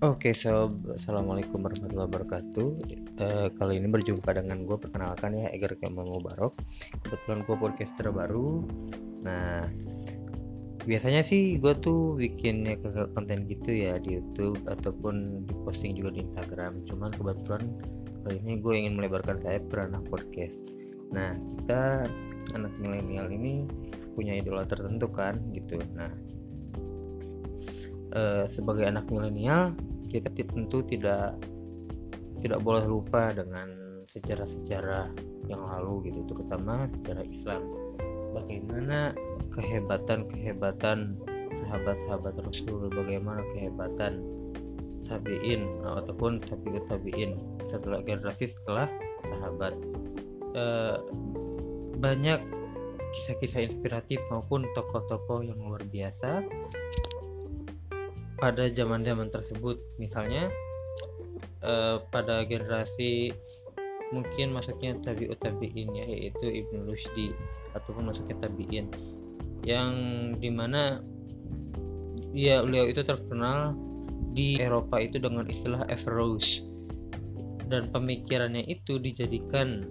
Oke sob, assalamualaikum warahmatullahi wabarakatuh. Uh, kali ini berjumpa dengan gue perkenalkan ya Eger Kemal Mubarok. Kebetulan gue podcaster baru. Nah, biasanya sih gue tuh bikin ya konten gitu ya di YouTube ataupun di posting juga di Instagram. Cuman kebetulan kali ini gue ingin melebarkan saya ranah podcast. Nah, kita anak milenial ini punya idola tertentu kan gitu. Nah, uh, sebagai anak milenial kita tentu tidak tidak boleh lupa dengan sejarah-sejarah yang lalu gitu terutama sejarah Islam. Bagaimana kehebatan-kehebatan sahabat-sahabat Rasul bagaimana kehebatan tabiin ataupun tabiut tabiin setelah generasi setelah sahabat. E, banyak kisah-kisah inspiratif maupun tokoh-tokoh yang luar biasa pada zaman-zaman tersebut. Misalnya uh, pada generasi mungkin masuknya tabiut tabiin ya yaitu Ibnu Rushdi ataupun masuknya tabiin yang di mana ya beliau itu terkenal di Eropa itu dengan istilah Averroes dan pemikirannya itu dijadikan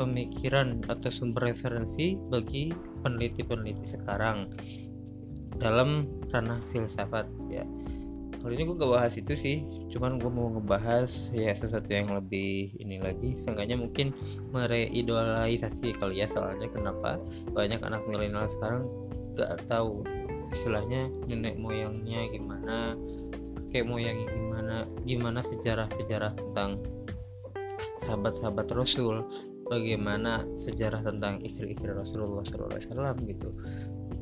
pemikiran atau sumber referensi bagi peneliti-peneliti sekarang dalam ranah filsafat ya. Kali ini gue gak bahas itu sih cuman gue mau ngebahas ya sesuatu yang lebih ini lagi. Seenggaknya mungkin mereidolaisasi kali ya soalnya kenapa banyak anak milenial sekarang gak tahu istilahnya nenek moyangnya gimana kayak moyangnya gimana gimana sejarah-sejarah tentang sahabat-sahabat Rasul bagaimana sejarah tentang istri-istri Rasulullah SAW gitu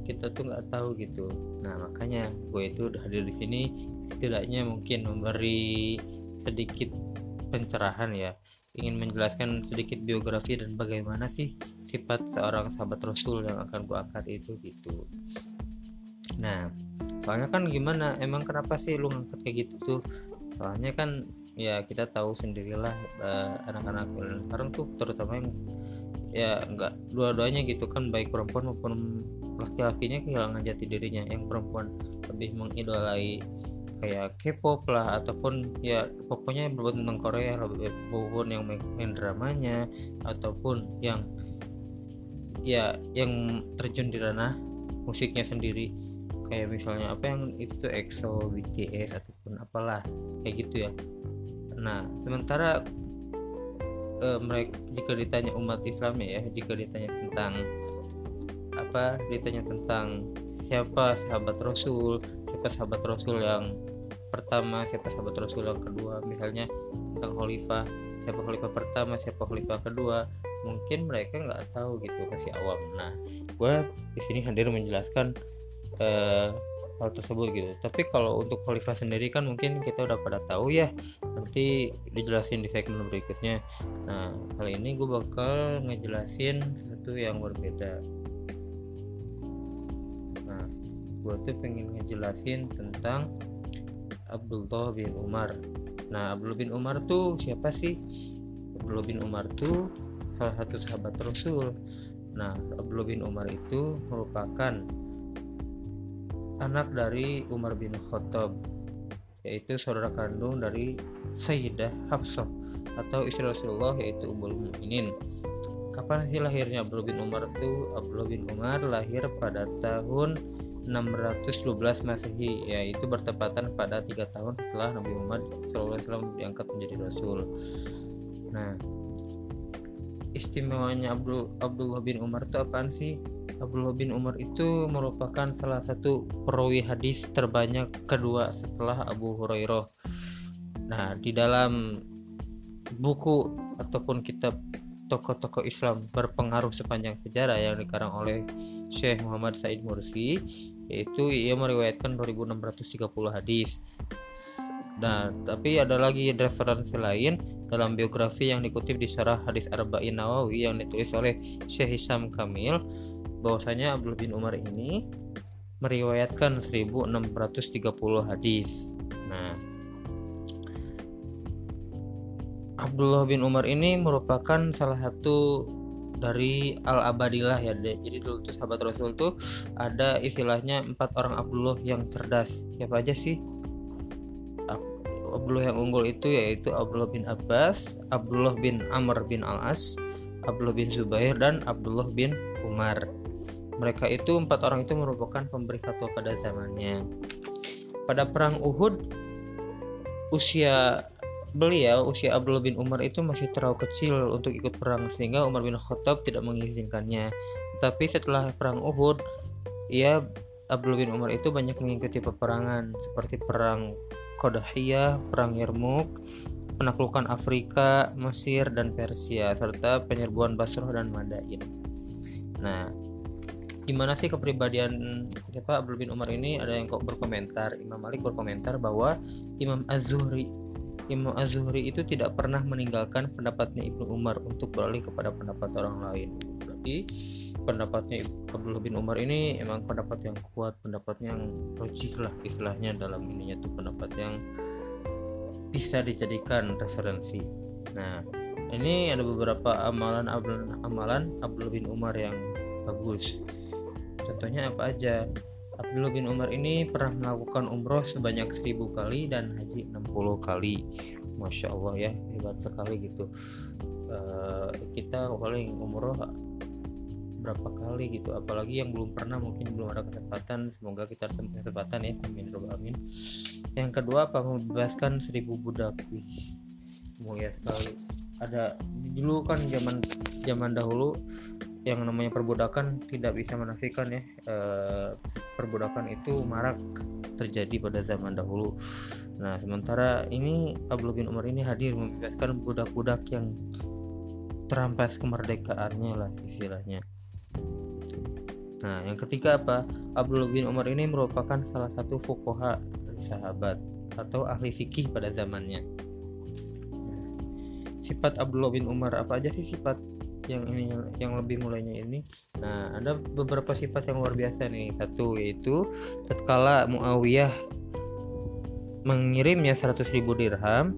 kita tuh nggak tahu gitu. Nah makanya gue itu udah hadir di sini setidaknya mungkin memberi sedikit pencerahan ya. Ingin menjelaskan sedikit biografi dan bagaimana sih sifat seorang sahabat Rasul yang akan gue angkat itu gitu. Nah soalnya kan gimana? Emang kenapa sih lu ngangkat kayak gitu tuh? Soalnya kan ya kita tahu sendirilah uh, anak-anak sekarang tuh terutama yang ya enggak dua-duanya gitu kan baik perempuan maupun laki-lakinya kehilangan jati dirinya. Yang perempuan lebih mengidolai kayak K-pop lah ataupun ya pokoknya yang berbuat tentang Korea maupun yang main, main dramanya ataupun yang ya yang terjun di ranah musiknya sendiri. Kayak misalnya apa yang itu EXO, BTS ataupun apalah kayak gitu ya nah sementara uh, mereka jika ditanya umat Islam ya jika ditanya tentang apa ditanya tentang siapa sahabat Rasul siapa sahabat Rasul yang pertama siapa sahabat Rasul yang kedua misalnya tentang khalifah siapa khalifah pertama siapa khalifah kedua mungkin mereka nggak tahu gitu masih awam. Nah gue di sini hadir menjelaskan uh, hal tersebut gitu. Tapi kalau untuk khalifah sendiri kan mungkin kita udah pada tahu ya. Nanti dijelasin di segmen berikutnya. Nah kali ini gue bakal ngejelasin sesuatu yang berbeda. Nah gue tuh pengen ngejelasin tentang Abdullah bin Umar. Nah Abdullah bin Umar tuh siapa sih? Abdullah bin Umar tuh salah satu sahabat Rasul. Nah Abdullah bin Umar itu merupakan anak dari Umar bin Khattab yaitu saudara kandung dari Sayyidah Hafsah atau istri Rasulullah yaitu Ummul Mukminin. Kapan sih lahirnya Abdullah bin Umar itu? Abdullah bin Umar lahir pada tahun 612 Masehi yaitu bertepatan pada tiga tahun setelah Nabi Muhammad SAW diangkat menjadi Rasul. Nah, istimewanya Abdul Abdullah bin Umar itu apaan sih? Abdullah bin Umar itu merupakan salah satu perawi hadis terbanyak kedua setelah Abu Hurairah. Nah, di dalam buku ataupun kitab tokoh-tokoh Islam berpengaruh sepanjang sejarah yang dikarang oleh Syekh Muhammad Said Mursi yaitu ia meriwayatkan 2630 hadis. Nah, tapi ada lagi referensi lain dalam biografi yang dikutip di Syarah Hadis Arba'in Nawawi yang ditulis oleh Syekh Hisam Kamil bahwasanya Abdullah bin Umar ini meriwayatkan 1630 hadis. Nah, Abdullah bin Umar ini merupakan salah satu dari Al Abadilah ya. Jadi dulu tuh sahabat Rasul tuh ada istilahnya empat orang Abdullah yang cerdas. Siapa aja sih? Abdullah yang unggul itu yaitu Abdullah bin Abbas, Abdullah bin Amr bin Al-As, Abdullah bin Zubair dan Abdullah bin Umar. Mereka itu empat orang itu merupakan pemberi fatwa pada zamannya. Pada perang Uhud, usia beliau, usia Abdullah bin Umar itu masih terlalu kecil untuk ikut perang sehingga Umar bin Khattab tidak mengizinkannya. Tapi setelah perang Uhud, ia Abdullah bin Umar itu banyak mengikuti peperangan seperti perang Qadahiyah, perang Yarmouk, penaklukan Afrika, Mesir dan Persia serta penyerbuan Basrah dan Madain. Nah, gimana sih kepribadian siapa Abdul bin Umar ini ada yang kok berkomentar Imam Malik berkomentar bahwa Imam Az-Zuhri Imam Az-Zuhri itu tidak pernah meninggalkan pendapatnya Ibnu Umar untuk beralih kepada pendapat orang lain berarti pendapatnya Abdullah bin Umar ini emang pendapat yang kuat pendapat yang logik lah istilahnya dalam ininya tuh pendapat yang bisa dijadikan referensi nah ini ada beberapa amalan amalan Abdullah bin Umar yang bagus Contohnya apa aja? Abdullah bin Umar ini pernah melakukan umroh sebanyak 1000 kali dan haji 60 kali. Masya Allah ya, hebat sekali gitu. Uh, kita paling umroh berapa kali gitu. Apalagi yang belum pernah mungkin belum ada kesempatan. Semoga kita ada kesempatan ya. Amin amin yang kedua apa membebaskan seribu budak. Wih mulia sekali. Ada dulu kan zaman zaman dahulu yang namanya perbudakan tidak bisa menafikan ya. Eh, perbudakan itu marak terjadi pada zaman dahulu. Nah sementara ini Abdullah bin Umar ini hadir membebaskan budak-budak yang terampas kemerdekaannya lah istilahnya. Nah yang ketiga apa? Abdullah bin Umar ini merupakan salah satu fukoha sahabat atau ahli fikih pada zamannya. Sifat Abdullah bin Umar apa aja sih sifat yang ini yang lebih mulainya ini nah ada beberapa sifat yang luar biasa nih satu yaitu tatkala Muawiyah mengirimnya 100 ribu dirham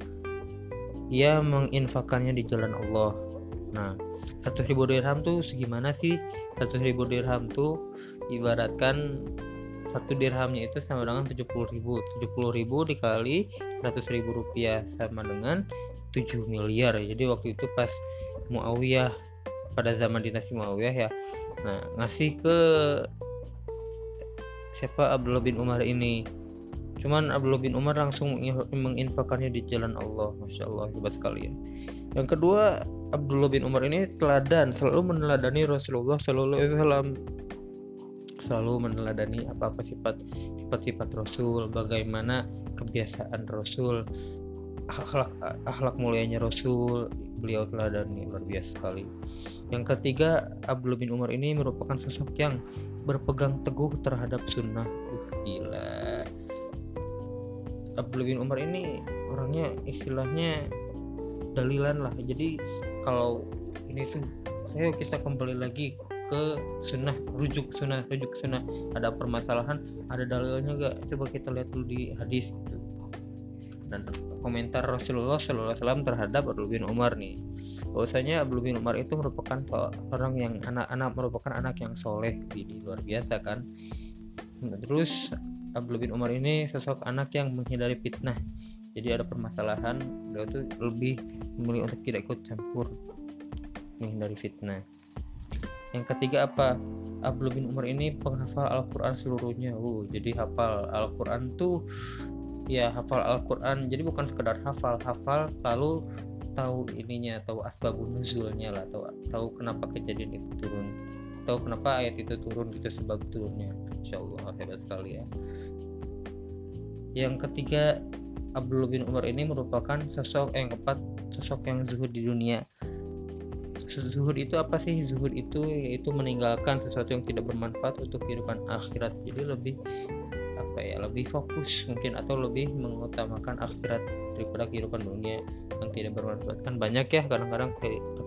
ia menginfakannya di jalan Allah nah 100 ribu dirham tuh segimana sih? 100 ribu dirham tuh ibaratkan satu dirhamnya itu sama dengan 70 ribu. 70 ribu dikali 100 ribu rupiah sama dengan 7 miliar. Jadi waktu itu pas Muawiyah pada zaman dinasti Muawiyah ya nah ngasih ke siapa? Abdullah bin Umar ini. Cuman Abdullah bin Umar langsung menginfakannya di jalan Allah. Masya Allah hebat sekali ya. Yang kedua Abdullah bin Umar ini teladan selalu meneladani Rasulullah Sallallahu Alaihi Wasallam selalu meneladani apa apa sifat sifat-sifat Rasul bagaimana kebiasaan Rasul akhlak akhlak mulianya Rasul beliau teladani luar biasa sekali yang ketiga, Abdullah bin Umar ini merupakan sosok yang berpegang teguh terhadap sunnah. Uh, gila. Abdullah bin Umar ini orangnya istilahnya dalilan lah. Jadi kalau ini tuh, ayo kita kembali lagi ke sunnah, rujuk sunnah, rujuk sunnah. Ada permasalahan, ada dalilnya gak? Coba kita lihat dulu di hadis. Dan komentar Rasulullah SAW terhadap Abdullah bin Umar nih bahwasanya Abdul bin Umar itu merupakan orang yang anak-anak merupakan anak yang soleh di luar biasa kan terus Abdul bin Umar ini sosok anak yang menghindari fitnah jadi ada permasalahan beliau tuh lebih memilih untuk tidak ikut campur menghindari fitnah. Yang ketiga apa? Abdul bin Umar ini penghafal Al-Quran seluruhnya. Uh, jadi hafal Al-Quran tuh ya hafal Al-Quran. Jadi bukan sekedar hafal hafal lalu tahu ininya tahu asbabun nuzulnya lah tahu tahu kenapa kejadian itu turun. Tahu kenapa ayat itu turun gitu sebab turunnya. Insya Allah hebat sekali ya. Yang ketiga Abdul bin Umar ini merupakan sosok yang keempat sosok yang zuhud di dunia. Zuhud itu apa sih? Zuhud itu yaitu meninggalkan sesuatu yang tidak bermanfaat untuk kehidupan akhirat. Jadi lebih apa ya lebih fokus mungkin atau lebih mengutamakan akhirat daripada kehidupan dunia yang tidak bermanfaat. Kan banyak ya kadang-kadang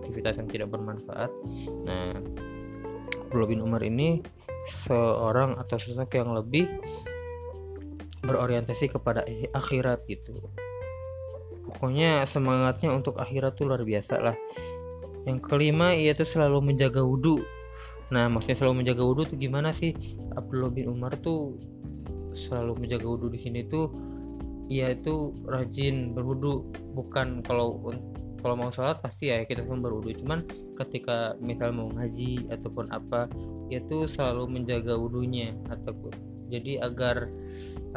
aktivitas yang tidak bermanfaat. Nah Abdullah bin Umar ini seorang atau sosok yang lebih berorientasi kepada akhirat gitu. Pokoknya semangatnya untuk akhirat tuh luar biasa lah. Yang kelima ia tuh selalu menjaga wudhu nah maksudnya selalu menjaga wudhu tuh gimana sih? Abdullah bin Umar tuh selalu menjaga wudhu di sini tuh Iya itu rajin berwudu. Bukan kalau kalau mau sholat pasti ya kita semua berwudu. Cuman ketika misal mau ngaji ataupun apa itu selalu menjaga wudhunya ataupun jadi agar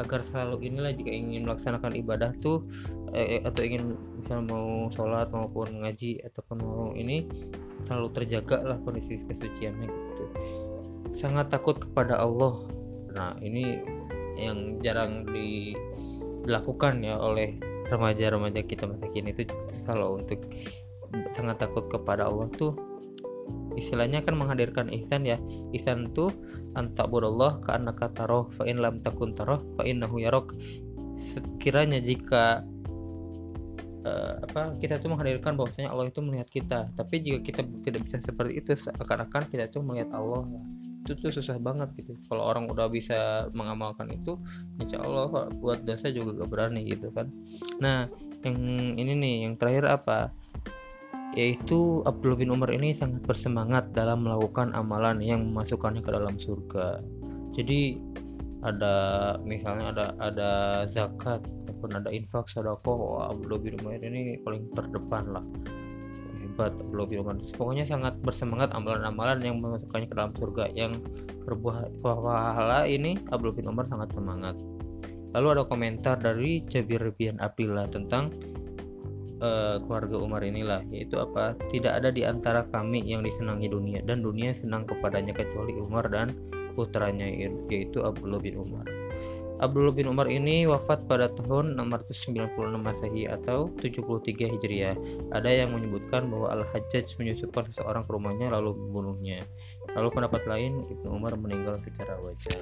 agar selalu inilah jika ingin melaksanakan ibadah tuh eh, atau ingin misal mau sholat maupun ngaji ataupun mau ini selalu terjaga lah kondisi kesuciannya gitu. Sangat takut kepada Allah. Nah ini yang jarang dilakukan ya oleh remaja-remaja kita masa kini itu selalu untuk sangat takut kepada Allah tuh istilahnya kan menghadirkan ihsan ya. Ihsan tuh antabudallah ka annaka taroh fa in lam takun taroh fa innahu yarok. Sekiranya jika uh, apa kita tuh menghadirkan bahwasanya Allah itu melihat kita tapi jika kita tidak bisa seperti itu seakan-akan kita tuh melihat Allah itu tuh susah banget gitu. Kalau orang udah bisa mengamalkan itu insya Allah buat dosa juga gak berani gitu kan. Nah yang ini nih yang terakhir apa yaitu Abdullah bin Umar ini sangat bersemangat dalam melakukan amalan yang memasukkannya ke dalam surga. Jadi ada misalnya ada ada zakat ataupun ada infak sedekah Abdullah bin Umar ini paling terdepan lah. Hebat Abdullah bin Umar. Pokoknya sangat bersemangat amalan-amalan yang memasukkannya ke dalam surga yang berbuah pahala ini Abdullah bin Umar sangat semangat lalu ada komentar dari Jabir bin Abdullah tentang uh, keluarga Umar inilah yaitu apa tidak ada di antara kami yang disenangi dunia dan dunia senang kepadanya kecuali Umar dan putranya yaitu Abdullah bin Umar Abdullah bin Umar ini wafat pada tahun 696 Masehi atau 73 Hijriah. Ada yang menyebutkan bahwa Al-Hajjaj menyusupkan seseorang ke rumahnya lalu membunuhnya. Lalu pendapat lain Ibnu Umar meninggal secara wajar.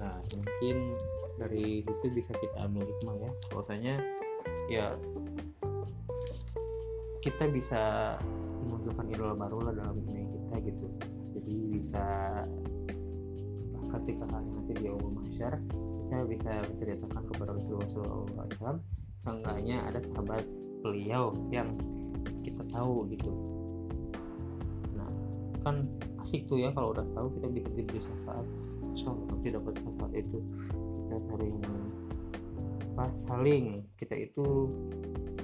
Nah, mungkin dari itu bisa kita ambil hikmah ya. Bahwasanya ya kita bisa memunculkan idola baru lah dalam dunia kita gitu. Jadi bisa ketika nanti di Allah Mahsyar kita bisa menceritakan kepada Rasulullah SAW seenggaknya ada sahabat beliau yang kita tahu gitu. Nah kan asik tuh ya kalau udah tahu kita bisa diberi syafaat. So nanti dapat syafaat itu. Kita saling apa saling. Kita itu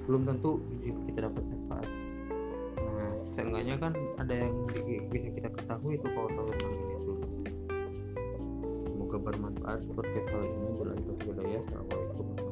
belum tentu kita dapat syafaat nah seenggaknya kan ada yang bisa kita ketahui itu kalau tahu tentang ini tuh bermanfaat. Podcast kali ini berlanjut budaya. Assalamualaikum